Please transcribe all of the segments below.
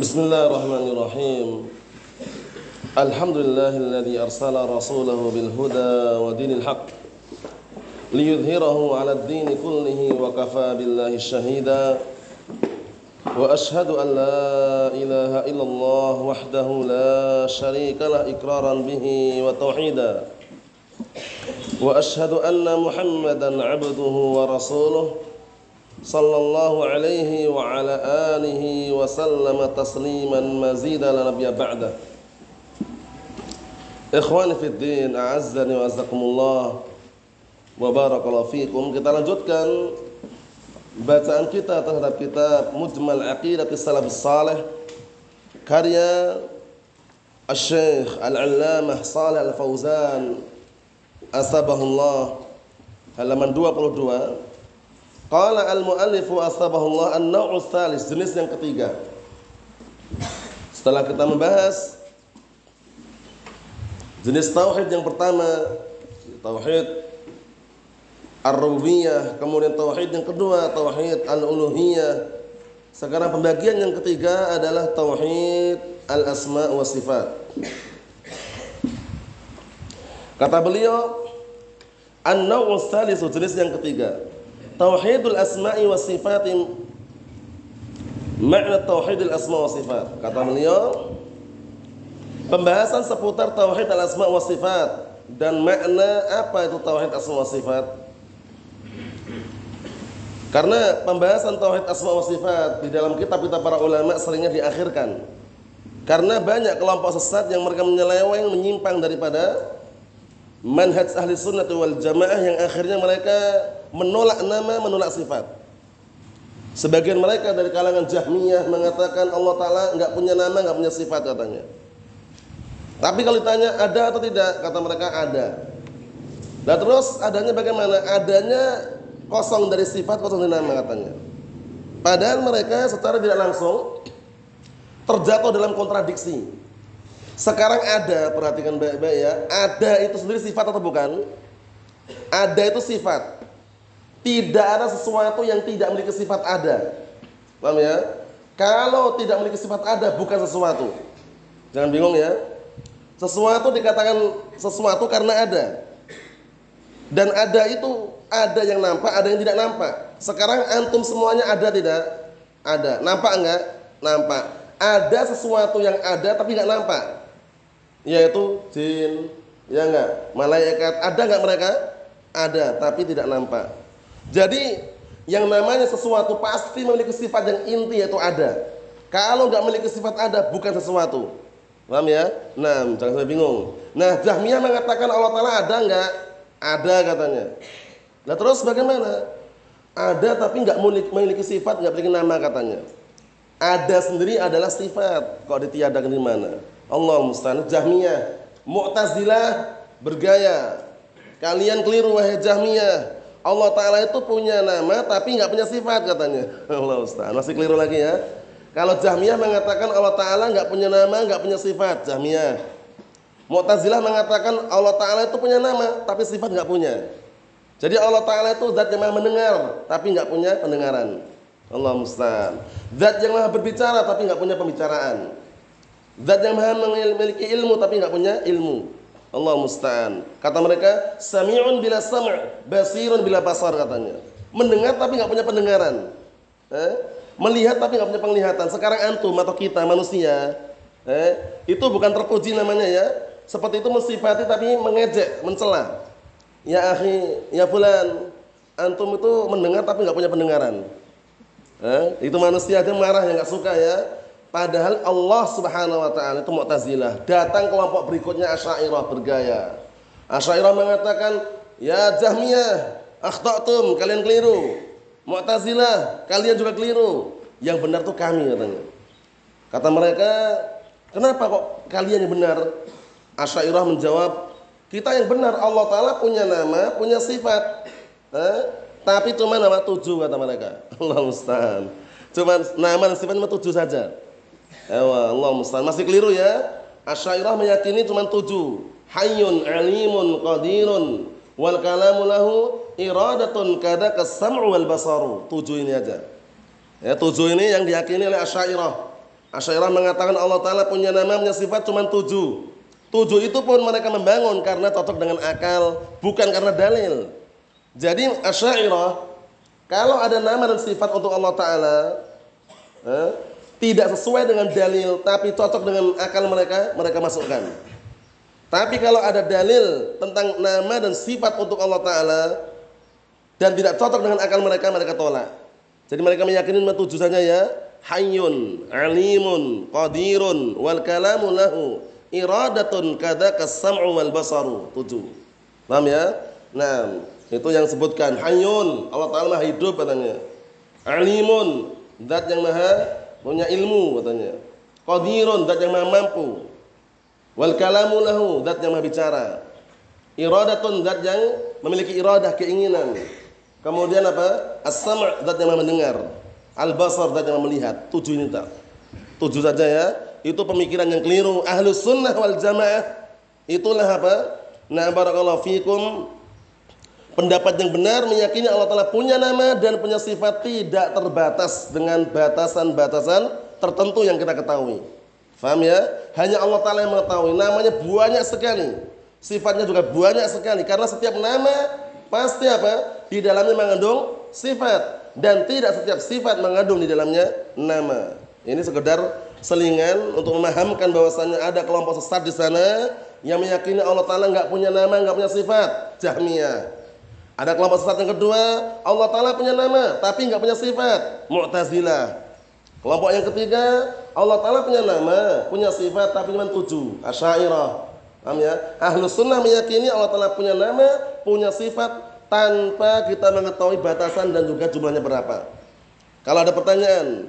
بسم الله الرحمن الرحيم. الحمد لله الذي أرسل رسوله بالهدى ودين الحق ليظهره على الدين كله وكفى بالله شهيدا وأشهد أن لا إله إلا الله وحده لا شريك له إقرارا به وتوحيدا. وأشهد أن محمدا عبده ورسوله. صلى الله عليه وعلى آله وسلم تسليما مزيدا لنبيا بعده. إخواني في الدين أعزني وأعزكم الله وبارك الله فيكم. Kita بات أن kita terhadap kitab مجمل عقيدة Salaf الصالح karya الشيخ العلامة صالح الفوزان أسابه الله هل من دوا halaman دوا Qala al-muallifu asbahullah an-naw'u tsalis, jenis yang ketiga. Setelah kita membahas jenis tauhid yang pertama, tauhid ar-rububiyah, kemudian tauhid yang kedua, tauhid al-uluhiyah. Sekarang pembagian yang ketiga adalah tauhid al-asma wa sifat. Kata beliau, an-naw'u tsalis, jenis yang ketiga tauhidul asma'i was sifati makna tauhidul asma' was sifat. Kata beliau pembahasan seputar tauhid al asma' was sifat dan makna apa itu tauhid asma' was sifat? Karena pembahasan tauhid asma' was sifat di dalam kitab-kitab para ulama seringnya diakhirkan. Karena banyak kelompok sesat yang mereka menyeleweng menyimpang daripada manhaj ahli sunnah wal jamaah yang akhirnya mereka menolak nama, menolak sifat. Sebagian mereka dari kalangan Jahmiyah mengatakan Allah Ta'ala nggak punya nama, nggak punya sifat katanya. Tapi kalau ditanya ada atau tidak, kata mereka ada. Dan terus adanya bagaimana? Adanya kosong dari sifat, kosong dari nama katanya. Padahal mereka secara tidak langsung terjatuh dalam kontradiksi. Sekarang ada, perhatikan baik-baik ya. Ada itu sendiri sifat atau bukan? Ada itu sifat. Tidak ada sesuatu yang tidak memiliki sifat ada. Paham ya? Kalau tidak memiliki sifat ada bukan sesuatu. Jangan bingung ya. Sesuatu dikatakan sesuatu karena ada. Dan ada itu ada yang nampak, ada yang tidak nampak. Sekarang antum semuanya ada tidak? Ada. Nampak enggak? Nampak. Ada sesuatu yang ada tapi enggak nampak. Yaitu jin, ya enggak? Malaikat, ada enggak mereka? Ada, tapi tidak nampak. Jadi yang namanya sesuatu pasti memiliki sifat yang inti yaitu ada. Kalau nggak memiliki sifat ada bukan sesuatu. Paham ya? Nah, jangan sampai bingung. Nah, Jahmiyah mengatakan Allah Taala ada nggak? Ada katanya. Nah terus bagaimana? Ada tapi nggak memiliki sifat, nggak memiliki nama katanya. Ada sendiri adalah sifat. Kok ditiadakan di mana? Allah mustahil. Jahmiyah, Mu'tazilah bergaya. Kalian keliru wahai Jahmiyah. Allah Ta'ala itu punya nama tapi nggak punya sifat katanya. Allah Ustaz, masih keliru lagi ya. Kalau Jahmiyah mengatakan Allah Ta'ala nggak punya nama, nggak punya sifat, Jahmiyah. Mu'tazilah mengatakan Allah Ta'ala itu punya nama tapi sifat nggak punya. Jadi Allah Ta'ala itu zat yang maha mendengar tapi nggak punya pendengaran. Allah Musta'an. Zat yang maha berbicara tapi nggak punya pembicaraan. Zat yang maha memiliki ilmu tapi nggak punya ilmu. Allah musta'an. Kata mereka, sami'un bila sam', basirun bila basar katanya. Mendengar tapi nggak punya pendengaran. Eh? Melihat tapi nggak punya penglihatan. Sekarang antum atau kita manusia, eh? itu bukan terpuji namanya ya. Seperti itu mensifati tapi mengejek, mencela. Ya akhi, ya fulan, antum itu mendengar tapi nggak punya pendengaran. Eh? Itu manusia aja marah yang nggak suka ya. Padahal Allah Subhanahu wa taala itu Mu'tazilah. Datang kelompok berikutnya Asy'ariyah bergaya. Asy'ariyah mengatakan, "Ya Jahmiyah, akhta'tum, kalian keliru. Mu'tazilah, kalian juga keliru. Yang benar tuh kami katanya. Kata mereka, kenapa kok kalian yang benar? Asyairah menjawab, kita yang benar Allah Ta'ala punya nama, punya sifat. Eh? Tapi cuma nama tujuh kata mereka. Allah Musta'an. Cuma nama dan sifat cuma tujuh saja. Allah Musta'an. Masih keliru ya. Asyairah meyakini cuma tujuh. Hayyun alimun qadirun wal kalamu lahu iradatun kada kesam'u wal basaru. Tujuh ini aja. Ya, tujuh ini yang diyakini oleh Asyairah. Asyairah mengatakan Allah Ta'ala punya nama, punya sifat cuma tujuh. Tujuh itu pun mereka membangun karena cocok dengan akal, bukan karena dalil. Jadi Asy'ariyah kalau ada nama dan sifat untuk Allah Taala eh, tidak sesuai dengan dalil tapi cocok dengan akal mereka, mereka masukkan. Tapi kalau ada dalil tentang nama dan sifat untuk Allah Taala dan tidak cocok dengan akal mereka, mereka tolak. Jadi mereka meyakini tujuh saja ya, hayyun, alimun, qadirun, wal kalamu lahu iradatun kada kasam'u wal basaru. Tujuh. Paham ya? Nah, itu yang sebutkan hayyun, Allah Taala hidup katanya. Alimun, zat yang maha punya ilmu katanya. Qadirun, zat yang maha mampu. Wal kalamu lahu, zat yang maha bicara. Iradatun, zat yang memiliki iradah, keinginan. Kemudian apa? As-sam' zat yang maha mendengar. Al-basar zat yang maha melihat. Tujuh ini tak. Tujuh saja ya itu pemikiran yang keliru. Ahlus sunnah wal jamaah itulah apa? Nah barakallahu fikum pendapat yang benar meyakini Allah Ta'ala punya nama dan punya sifat tidak terbatas dengan batasan-batasan tertentu yang kita ketahui. Faham ya? Hanya Allah Ta'ala yang mengetahui. Namanya banyak sekali. Sifatnya juga banyak sekali. Karena setiap nama pasti apa? Di dalamnya mengandung sifat. Dan tidak setiap sifat mengandung di dalamnya nama. Ini sekedar selingan untuk memahamkan bahwasannya ada kelompok sesat di sana yang meyakini Allah Taala nggak punya nama, nggak punya sifat. Jahmiyah. Ada kelompok sesat yang kedua, Allah Taala punya nama tapi nggak punya sifat. Mu'tazilah. Kelompok yang ketiga, Allah Taala punya nama, punya sifat tapi cuma tujuh. Asy'ariyah. Paham ya? Ahlu sunnah meyakini Allah Taala punya nama, punya sifat tanpa kita mengetahui batasan dan juga jumlahnya berapa. Kalau ada pertanyaan,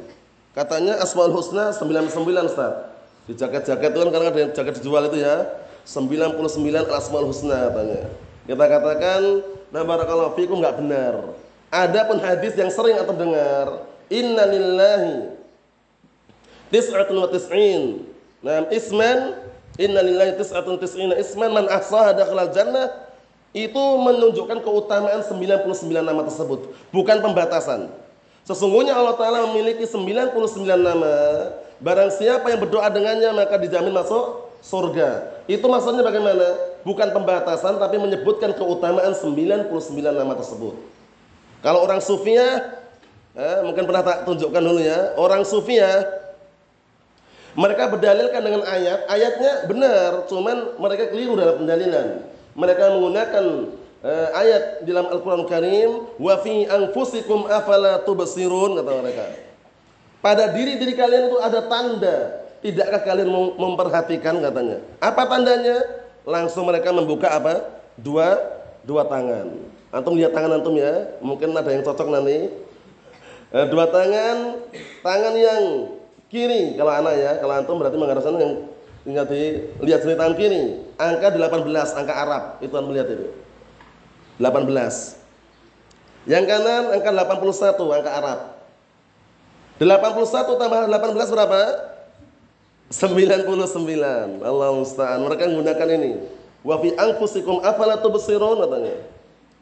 Katanya Asmaul Husna 99 Ustaz. Di jaket-jaket itu kan karena ada jaket dijual itu ya. 99 Asmaul Husna katanya. Kita katakan nah barakallahu fikum enggak benar. Ada pun hadis yang sering atau dengar, inna lillahi tis'atun wa tis'in. Nah, isman inna lillahi tis'atun tis'ina isman man ahsaha dakhalal jannah itu menunjukkan keutamaan 99 nama tersebut, bukan pembatasan. Sesungguhnya Allah Ta'ala memiliki 99 nama. Barang siapa yang berdoa dengannya maka dijamin masuk surga. Itu maksudnya bagaimana? Bukan pembatasan tapi menyebutkan keutamaan 99 nama tersebut. Kalau orang sufia, eh, mungkin pernah tak tunjukkan dulu ya. Orang sufia, mereka berdalilkan dengan ayat. Ayatnya benar, cuman mereka keliru dalam pendalilan. Mereka menggunakan uh, ayat dalam Al-Qur'an Karim, "Wa fi anfusikum afala tubsirun," kata mereka. Pada diri-diri kalian itu ada tanda. Tidakkah kalian memperhatikan katanya? Apa tandanya? Langsung mereka membuka apa? Dua dua tangan. Antum lihat tangan antum ya. Mungkin ada yang cocok nanti. Eh, dua tangan, tangan yang kiri kalau anak ya, kalau antum berarti mengharuskan yang tinggal dilihat sini tangan kiri. Angka 18, angka Arab. Itu antum lihat itu. 18. Yang kanan angka 81, angka Arab. 81 tambah 18 berapa? 99. Allah musta'an. Mereka menggunakan ini. Wa fi anfusikum afala tubsirun katanya.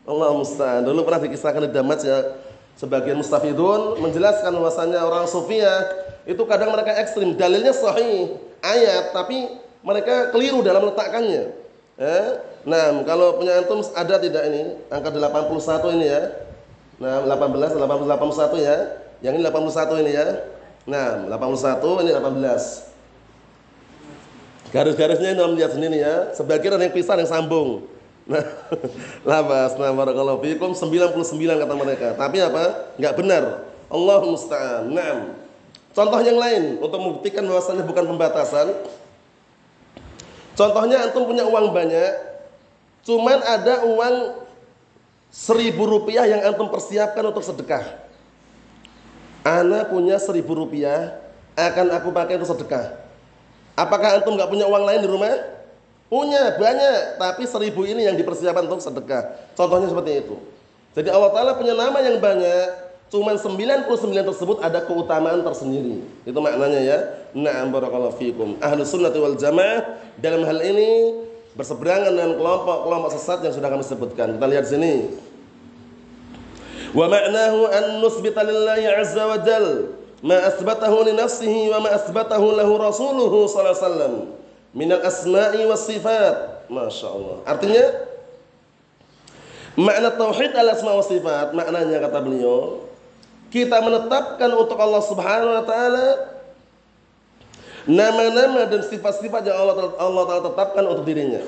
Allah musta'an. Dulu pernah dikisahkan di Damas ya sebagian mustafidun menjelaskan bahwasanya orang sufia itu kadang mereka ekstrim. Dalilnya sahih ayat tapi mereka keliru dalam letakkannya. Eh? Nah, kalau punya antum ada tidak ini? Angka 81 ini ya. Nah, 18, 80, 81 ya. Yang ini 81 ini ya. Nah, 81 ini 18. Garis-garisnya ini lihat sendiri ya. Sebagian ada yang pisah, yang sambung. Nah, labas, nah barakallahu fikum 99 kata mereka. Tapi apa? Enggak benar. Allah musta'an. Naam. Contoh yang lain untuk membuktikan bahwasannya bukan pembatasan. Contohnya antum punya uang banyak, Cuman ada uang seribu rupiah yang antum persiapkan untuk sedekah. Ana punya seribu rupiah, akan aku pakai untuk sedekah. Apakah antum nggak punya uang lain di rumah? Punya banyak, tapi seribu ini yang dipersiapkan untuk sedekah. Contohnya seperti itu. Jadi Allah Taala punya nama yang banyak, cuman 99 tersebut ada keutamaan tersendiri. Itu maknanya ya. Na'am barakallahu fikum. Ahlus sunnah wal jamaah dalam hal ini berseberangan dengan kelompok-kelompok sesat yang sudah kami sebutkan. Kita lihat sini. Wa ma'nahu an nusbita lillahi azza wa jal ma asbatahu li nafsihi wa ma asbatahu lahu rasuluhu sallallahu alaihi wasallam min al asma'i was sifat. Masya Allah. Artinya makna tauhid al asma wa sifat maknanya kata beliau kita menetapkan untuk Allah Subhanahu wa taala nama-nama dan sifat-sifat yang Allah Allah Taala tetapkan untuk dirinya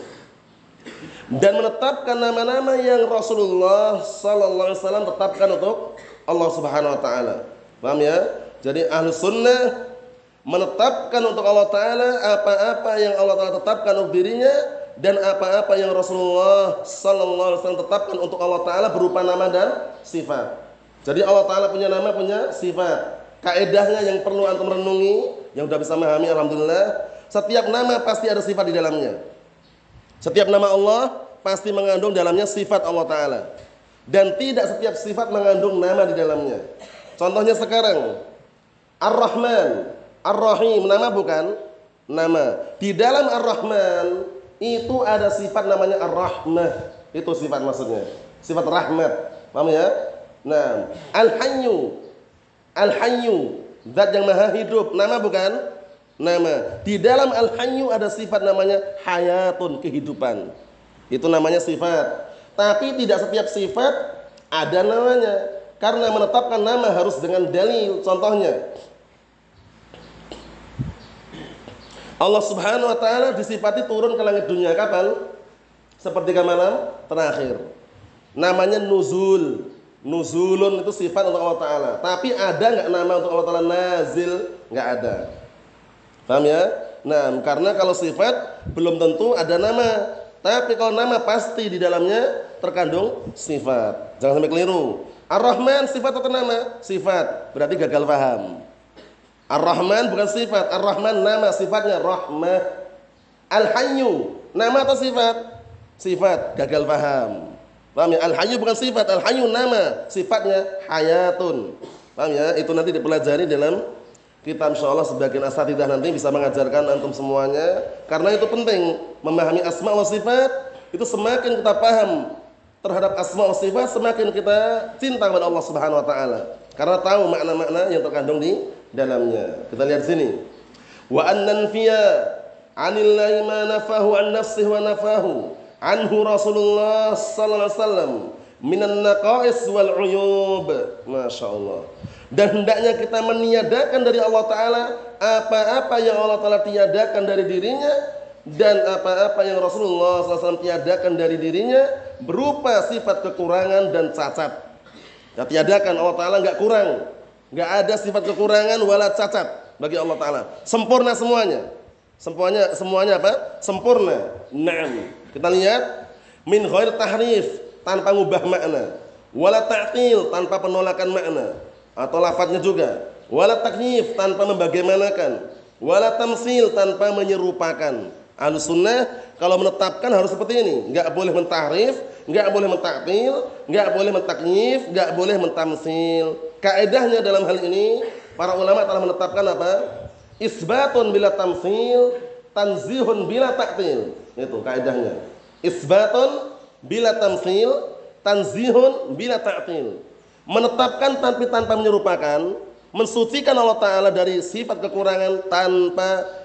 dan menetapkan nama-nama yang Rasulullah sallallahu alaihi wasallam tetapkan untuk Allah Subhanahu wa taala. Paham ya? Jadi ahli sunnah menetapkan untuk Allah taala apa-apa yang Allah taala tetapkan untuk dirinya dan apa-apa yang Rasulullah sallallahu alaihi wasallam tetapkan untuk Allah taala berupa nama dan sifat. Jadi Allah taala punya nama, punya sifat. Kaedahnya yang perlu antum renungi, yang sudah bisa memahami alhamdulillah, setiap nama pasti ada sifat di dalamnya. Setiap nama Allah pasti mengandung dalamnya sifat Allah Ta'ala. Dan tidak setiap sifat mengandung nama di dalamnya. Contohnya sekarang, Ar-Rahman, Ar-Rahim, nama bukan? Nama. Di dalam Ar-Rahman, itu ada sifat namanya Ar-Rahmah. Itu sifat maksudnya. Sifat rahmat. Paham ya? Nah, Al-Hayyu. Al-Hayyu, zat yang maha hidup. Nama bukan? nama. Di dalam al-hayyu ada sifat namanya hayatun, kehidupan. Itu namanya sifat. Tapi tidak setiap sifat ada namanya. Karena menetapkan nama harus dengan dalil. Contohnya, Allah Subhanahu wa taala disifati turun ke langit dunia kapan? Sepertiga malam terakhir. Namanya nuzul. Nuzulun itu sifat untuk Allah taala. Tapi ada nggak nama untuk Allah taala nazil? Nggak ada. Paham ya? Nah, karena kalau sifat belum tentu ada nama. Tapi kalau nama pasti di dalamnya terkandung sifat. Jangan sampai keliru. Ar-Rahman sifat atau nama? Sifat. Berarti gagal paham. Ar-Rahman bukan sifat. Ar-Rahman nama sifatnya rahmah. Al-Hayyu nama atau sifat? Sifat. Gagal paham. Paham ya? Al-Hayyu bukan sifat. Al-Hayyu nama. Sifatnya hayatun. Paham ya? Itu nanti dipelajari dalam kita insya Allah sebagian asatidah nanti bisa mengajarkan antum semuanya karena itu penting memahami asma wa sifat itu semakin kita paham terhadap asma wa sifat semakin kita cinta kepada Allah Subhanahu wa taala. Karena tahu makna-makna yang terkandung di dalamnya. Kita lihat sini. Wa annan fiya anillahi ma nafahu an nafsihi wa nafahu anhu Rasulullah sallallahu alaihi wasallam minan naqais wal uyub. Masyaallah. Dan hendaknya kita meniadakan dari Allah Ta'ala apa-apa yang Allah Ta'ala tiadakan dari dirinya dan apa-apa yang Rasulullah SAW tiadakan dari dirinya berupa sifat kekurangan dan cacat. Ya, tiadakan Allah Ta'ala nggak kurang, nggak ada sifat kekurangan wala cacat bagi Allah Ta'ala. Sempurna semuanya. Semuanya semuanya apa? Sempurna. Naam. Kita lihat min khair tahrif tanpa ngubah makna, wala ta'til tanpa penolakan makna atau lafadznya juga wala takyif tanpa membagaimanakan wala tamsil tanpa menyerupakan ahlu sunnah kalau menetapkan harus seperti ini. Nggak boleh mentahrif nggak boleh mentaktil nggak boleh mentakyif nggak boleh mentamsil. Kaedahnya dalam hal ini para ulama telah menetapkan apa? Isbatun bila tamsil tanzihun bila taktil. Itu kaedahnya. Isbatun bila tamsil tanzihun bila taktil. Menetapkan tanpa tanpa menyerupakan, mensucikan Allah Taala dari sifat kekurangan tanpa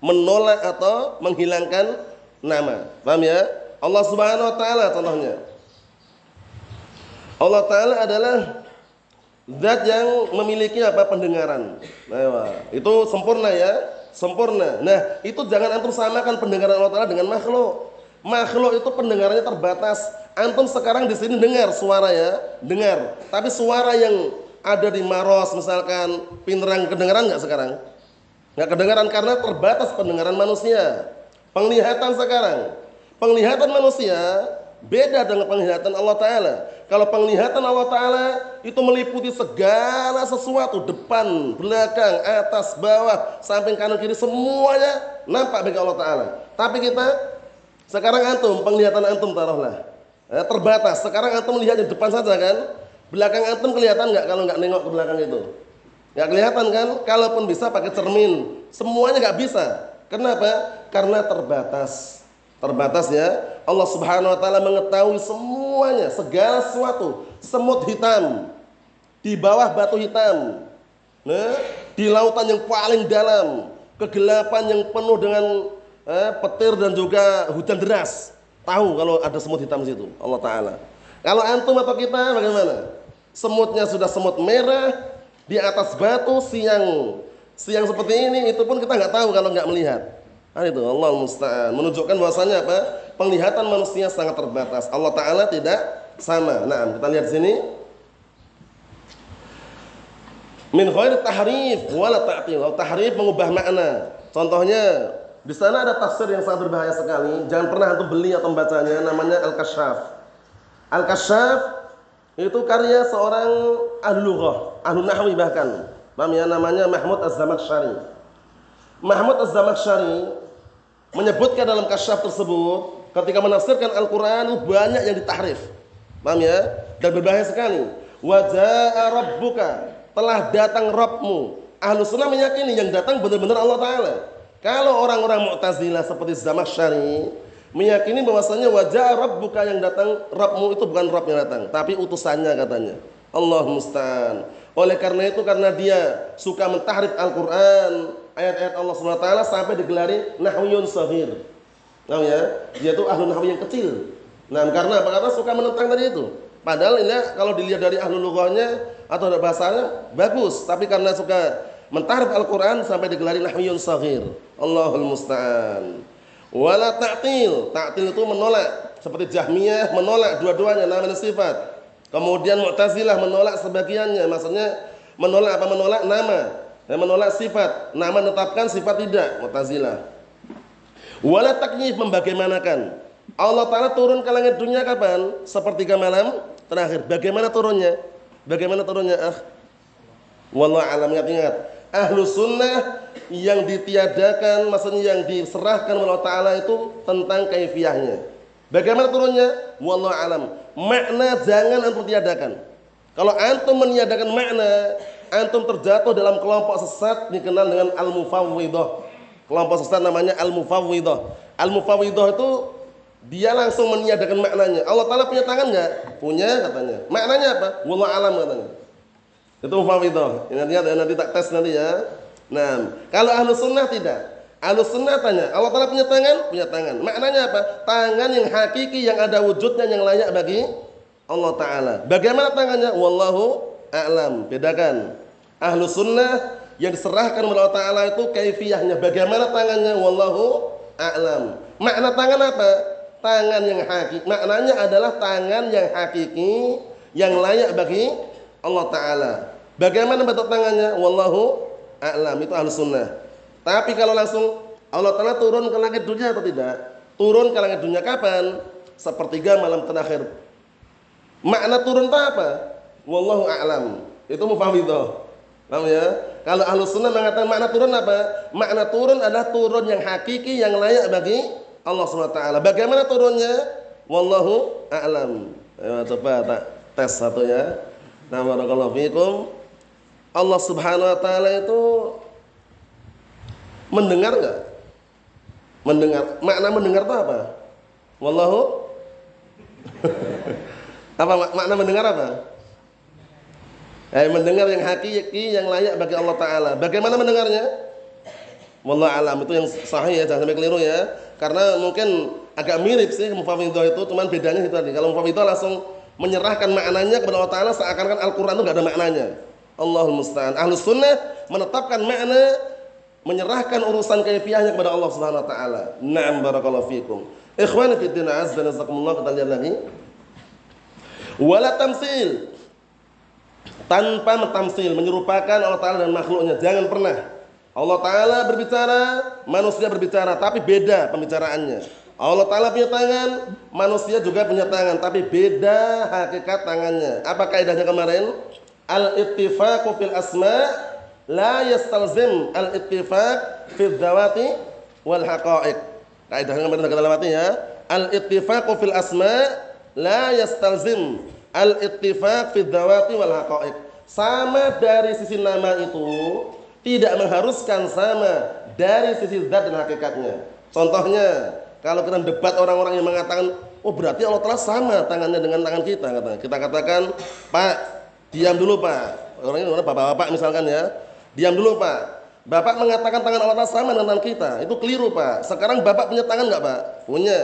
menolak atau menghilangkan nama. Paham ya? Allah Subhanahu wa taala contohnya. Allah taala adalah zat yang memiliki apa pendengaran. Nah, itu sempurna ya, sempurna. Nah, itu jangan antum samakan pendengaran Allah taala dengan makhluk. Makhluk itu pendengarannya terbatas. Antum sekarang di sini dengar suara ya, dengar. Tapi suara yang ada di Maros misalkan Pinrang kedengaran nggak sekarang? Nggak kedengaran karena terbatas pendengaran manusia. Penglihatan sekarang, penglihatan manusia Beda dengan penglihatan Allah Ta'ala. Kalau penglihatan Allah Ta'ala itu meliputi segala sesuatu. Depan, belakang, atas, bawah, samping kanan, kiri. Semuanya nampak bagi Allah Ta'ala. Tapi kita, sekarang antum, penglihatan antum taruhlah. Eh, terbatas. Sekarang antum melihat di depan saja kan. Belakang antum kelihatan nggak kalau nggak nengok ke belakang itu? Nggak kelihatan kan? Kalaupun bisa pakai cermin. Semuanya nggak bisa. Kenapa? Karena terbatas terbatas ya Allah Subhanahu wa taala mengetahui semuanya segala sesuatu semut hitam di bawah batu hitam nah, di lautan yang paling dalam kegelapan yang penuh dengan eh, petir dan juga hujan deras tahu kalau ada semut hitam di situ Allah taala kalau antum atau kita bagaimana semutnya sudah semut merah di atas batu siang siang seperti ini itu pun kita nggak tahu kalau nggak melihat Nah, itu Allah musta'an menunjukkan bahwasanya apa? Penglihatan manusia sangat terbatas. Allah taala tidak sama. Nah, kita lihat sini. Min khair tahrif wala ta'til. Tahrif mengubah makna. Contohnya di sana ada tafsir yang sangat berbahaya sekali. Jangan pernah antum beli atau membacanya namanya Al-Kasyaf. Al-Kasyaf itu karya seorang ahli lughah, ahli nahwi bahkan. Paham ya namanya Mahmud Az-Zamakhsyari. Mahmud Az-Zamakhsyari menyebutkan dalam kasyaf tersebut ketika menafsirkan Al-Qur'an banyak yang ditahrif. Paham ya? Dan berbahaya sekali. Wa jaa rabbuka, telah datang Rabbmu. Ahlu sunnah meyakini yang datang benar-benar Allah Ta'ala. Kalau orang-orang Mu'tazilah seperti Zamakhsyari meyakini bahwasanya wajah Rabbuka yang datang Rabbmu itu bukan Rabb yang datang, tapi utusannya katanya. Allah musta'an. Oleh karena itu karena dia suka mentahrif Al-Qur'an, ayat-ayat Allah SWT sampai digelari nahwiyun sahir. Nah ya, dia itu ahlu nahwi yang kecil. Nah, karena apa? Karena suka menentang tadi itu. Padahal ini kalau dilihat dari ahlu lughahnya atau bahasanya bagus, tapi karena suka mentarif Al-Qur'an sampai digelari nahwiyun sahir. Allahul musta'an. Wala ta'til. Ta'til itu menolak seperti Jahmiyah menolak dua-duanya namanya sifat. Kemudian Mu'tazilah menolak sebagiannya, maksudnya menolak apa menolak nama dan menolak sifat. Nama menetapkan sifat tidak. Mu'tazilah. Wala takyif membagaimanakan. Allah Ta'ala turun ke langit dunia kapan? Sepertiga malam terakhir. Bagaimana turunnya? Bagaimana turunnya? Ah. Wallah alam ingat-ingat. Ahlu sunnah yang ditiadakan, maksudnya yang diserahkan oleh Allah Ta'ala itu tentang kaifiahnya. Bagaimana turunnya? Wallah alam. Makna jangan antum tiadakan. Kalau antum meniadakan makna, antum terjatuh dalam kelompok sesat dikenal dengan al-mufawwidah. Kelompok sesat namanya al-mufawwidah. Al-mufawwidah itu dia langsung meniadakan maknanya. Allah Taala punya tangan enggak? Punya katanya. Maknanya apa? Wallahu alam katanya. Itu mufawwidah. Nanti nanti tak tes nanti ya. Nah, kalau ahlu sunnah tidak. Ahlu sunnah tanya, Allah Ta'ala punya tangan? Punya tangan. Maknanya apa? Tangan yang hakiki, yang ada wujudnya, yang layak bagi Allah Ta'ala. Bagaimana tangannya? Wallahu a'lam. Bedakan. Ahlu sunnah yang diserahkan oleh Allah Ta'ala itu kaifiyahnya. Bagaimana tangannya? Wallahu a'lam. Makna tangan apa? Tangan yang hakiki. Maknanya adalah tangan yang hakiki yang layak bagi Allah Ta'ala. Bagaimana bentuk tangannya? Wallahu a'lam. Itu ahlu sunnah. Tapi kalau langsung Allah Ta'ala turun ke langit dunia atau tidak? Turun ke langit dunia kapan? Sepertiga malam terakhir. Makna turun itu apa? Wallahu a'lam. Itu mufawwidah. Paham ya? Kalau ahlu sunnah mengatakan makna turun apa? Makna turun adalah turun yang hakiki yang layak bagi Allah SWT. Bagaimana turunnya? Wallahu a'lam. Coba tak tes satu ya. Nah, barakallahu fikum. Allah Subhanahu wa taala itu mendengar enggak? Mendengar. Makna mendengar itu apa? Wallahu apa makna mendengar apa? Eh, mendengar yang hakiki yang layak bagi Allah Taala. Bagaimana mendengarnya? Wallah alam itu yang sahih ya, jangan sampai keliru ya. Karena mungkin agak mirip sih mufawidah itu, cuman bedanya itu tadi. Kalau mufawidah langsung menyerahkan maknanya kepada Allah Taala seakan-akan Al-Quran itu gak ada maknanya. Allahul Musta'an. Ahlus Sunnah menetapkan makna menyerahkan urusan kaifiahnya kepada Allah Subhanahu wa taala. Na'am barakallahu fikum. Ikhwani fi din azza jalla kita lihat lagi. Wala tamsil tanpa mentamsil, menyerupakan Allah Ta'ala dan makhluknya. Jangan pernah. Allah Ta'ala berbicara, manusia berbicara, tapi beda pembicaraannya. Allah Ta'ala punya tangan, manusia juga punya tangan, tapi beda hakikat tangannya. Apa kaidahnya kemarin? Al-ittifaqu fil asma la yastalzim al-ittifaq fil dawati wal haqa'iq. Kaidahnya kemarin kita lewati ya. Al-ittifaqu fil asma la yastalzim al-ittifaq fil dawati wal haqa'iq. Sama dari sisi nama itu tidak mengharuskan sama dari sisi zat dan hakikatnya. Contohnya, kalau kita debat orang-orang yang mengatakan, oh berarti Allah telah sama tangannya dengan tangan kita. Kata. Kita katakan, Pak, diam dulu Pak. Orangnya bapak-bapak misalkan ya. Diam dulu Pak. Bapak mengatakan tangan Allah sama dengan tangan kita. Itu keliru Pak. Sekarang Bapak punya tangan nggak Pak? Punya.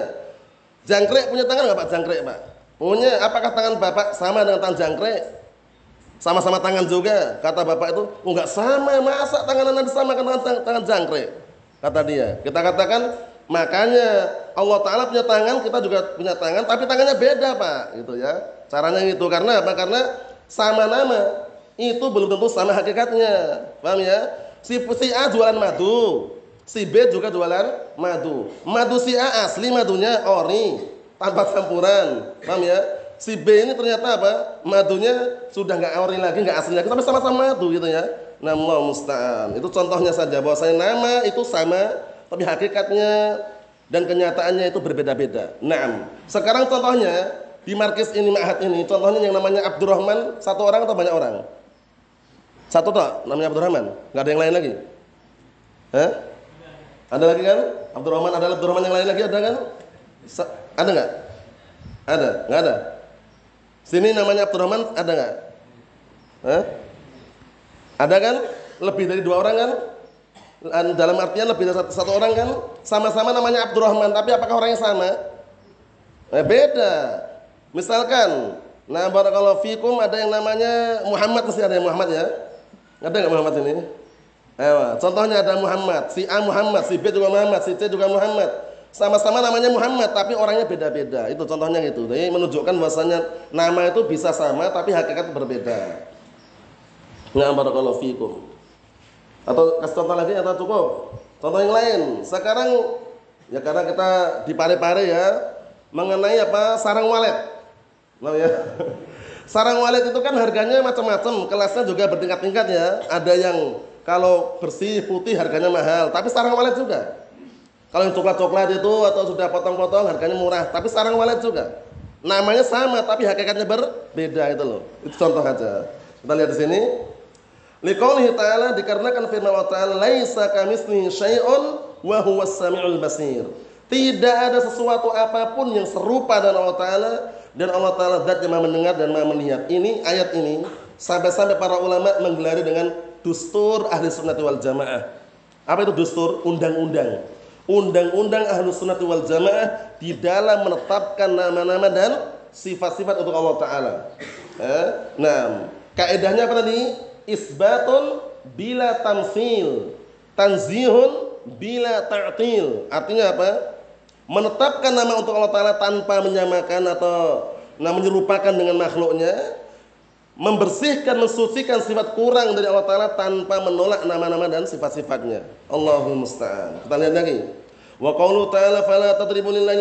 Jangkrik punya tangan nggak Pak? Jangkrik Pak. Punya. Apakah tangan Bapak sama dengan tangan jangkrik? Sama-sama tangan juga. Kata Bapak itu, enggak sama. Masa tangan Anda sama dengan tangan, tangan jangkrik? Kata dia. Kita katakan, Makanya Allah Taala punya tangan, kita juga punya tangan, tapi tangannya beda pak, gitu ya. Caranya itu karena apa? Karena sama nama itu belum tentu sama hakikatnya, paham ya? Si, si A jualan madu, si B juga jualan madu. Madu si A asli madunya ori, tanpa campuran, paham ya? Si B ini ternyata apa? Madunya sudah nggak ori lagi, nggak asli lagi, tapi sama-sama madu gitu ya. Nama musta'an. Itu contohnya saja bahwa saya nama itu sama tapi hakikatnya dan kenyataannya itu berbeda-beda. Nah, sekarang contohnya di markis ini Ma'had ini, contohnya yang namanya Abdurrahman, satu orang atau banyak orang? Satu toh namanya Abdurrahman, nggak ada yang lain lagi? Hah? Ada lagi kan? Abdurrahman ada Abdurrahman yang lain lagi ada kan? Sa ada nggak? Ada, nggak ada. Sini namanya Abdurrahman ada nggak? Hah? Ada kan? Lebih dari dua orang kan? Dalam artian lebih dari satu, orang kan? Sama-sama namanya Abdurrahman tapi apakah orangnya sama? Eh, beda. Misalkan nah barakallahu fikum ada yang namanya Muhammad mesti ada yang Muhammad ya? Ada nggak Muhammad ini? Ewa, contohnya ada Muhammad si A Muhammad si B juga Muhammad si C juga Muhammad. Sama-sama namanya Muhammad tapi orangnya beda-beda. Itu contohnya gitu. Jadi menunjukkan bahwasanya nama itu bisa sama tapi hakikat berbeda. Nah barakallahu fikum atau kasih contoh lagi atau cukup? Contoh yang lain. Sekarang ya karena kita di pare-pare ya mengenai apa sarang walet. Nah ya. Sarang walet itu kan harganya macam-macam, kelasnya juga bertingkat-tingkat ya. Ada yang kalau bersih putih harganya mahal, tapi sarang walet juga. Kalau yang coklat-coklat itu atau sudah potong-potong harganya murah, tapi sarang walet juga. Namanya sama tapi hakikatnya berbeda itu loh. Itu contoh aja. Kita lihat di sini. Liqaulihi ta'ala dikarenakan firman Allah Ta'ala laisa kamitslihi syai'un wa samiul basir. Tidak ada sesuatu apa pun yang serupa dengan Allah Ta'ala dan Allah Ta'ala zat yang mendengar dan maha melihat. Ini ayat ini sampai-sampai para ulama menggelari dengan dustur ahli sunnati wal jamaah. Apa itu dustur? Undang-undang. Undang-undang ahli sunnati wal jamaah di dalam menetapkan nama-nama dan sifat-sifat untuk Allah Ta'ala. Eh? Nah, kaedahnya apa tadi? Isbatun bila tamsil, tanzihun bila ta'til. Artinya apa? Menetapkan nama untuk Allah Ta'ala tanpa menyamakan atau nah, menyerupakan dengan makhluknya. Membersihkan, mensucikan sifat kurang dari Allah Ta'ala tanpa menolak nama-nama dan sifat-sifatnya. Allahumma musta'an. Kita lihat lagi. Wa qawlu ta'ala fala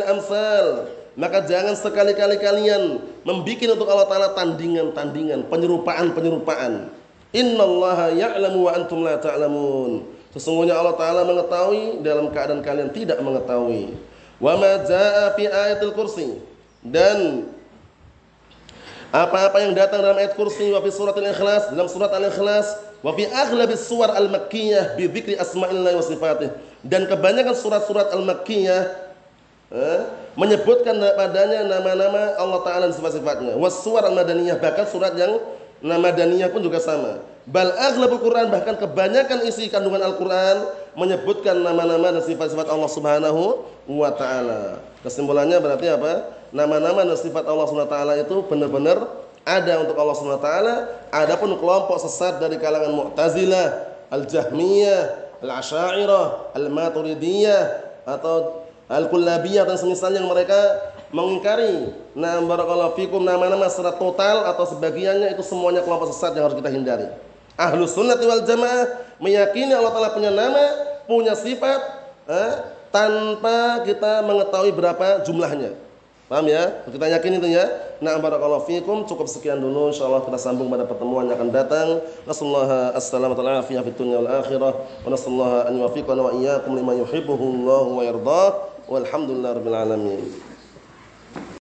amsal. Maka jangan sekali-kali kalian membuat untuk Allah Ta'ala tandingan-tandingan, penyerupaan-penyerupaan. Innallaha ya'lamu wa antum la ta'lamun. Sesungguhnya Allah taala mengetahui dalam keadaan kalian tidak mengetahui. Wa ma jaa fi ayatil kursi dan apa-apa yang datang dalam ayat kursi wa fi surat al-ikhlas dalam surat al-ikhlas wa fi aghlabis suwar al-makkiyah bi dzikri asma'illah wa sifatih dan kebanyakan surat-surat al-makkiyah eh, menyebutkan padanya nama-nama Allah taala dan sifat-sifatnya was suwar al-madaniyah bahkan surat yang Nama daniyah pun juga sama. Bal aghlabul Quran bahkan kebanyakan isi kandungan Al-Quran menyebutkan nama-nama dan sifat-sifat Allah Subhanahu wa taala. Kesimpulannya berarti apa? Nama-nama dan sifat Allah Subhanahu wa taala itu benar-benar ada untuk Allah Subhanahu wa taala. Adapun kelompok sesat dari kalangan Mu'tazilah, Al-Jahmiyah, Al-Asy'ariyah, Al-Maturidiyah atau Al-Kullabiyah dan semisalnya mereka mengingkari nah barakallahu fikum nama-nama secara total atau sebagiannya itu semuanya kelompok sesat yang harus kita hindari. Ahlus sunnah wal jamaah meyakini Allah Ta'ala punya nama, punya sifat, eh, tanpa kita mengetahui berapa jumlahnya. Paham ya? Kita yakin itu ya. Nah, barakallahu fikum. Cukup sekian dulu. Insyaallah kita sambung pada pertemuan yang akan datang. Nasallahu assalamu alaikum fi dunya wal akhirah. Wa nasallahu an yuwaffiqana wa iyyakum lima yuhibbuhu Allah wa yardah. Walhamdulillahirabbil alamin.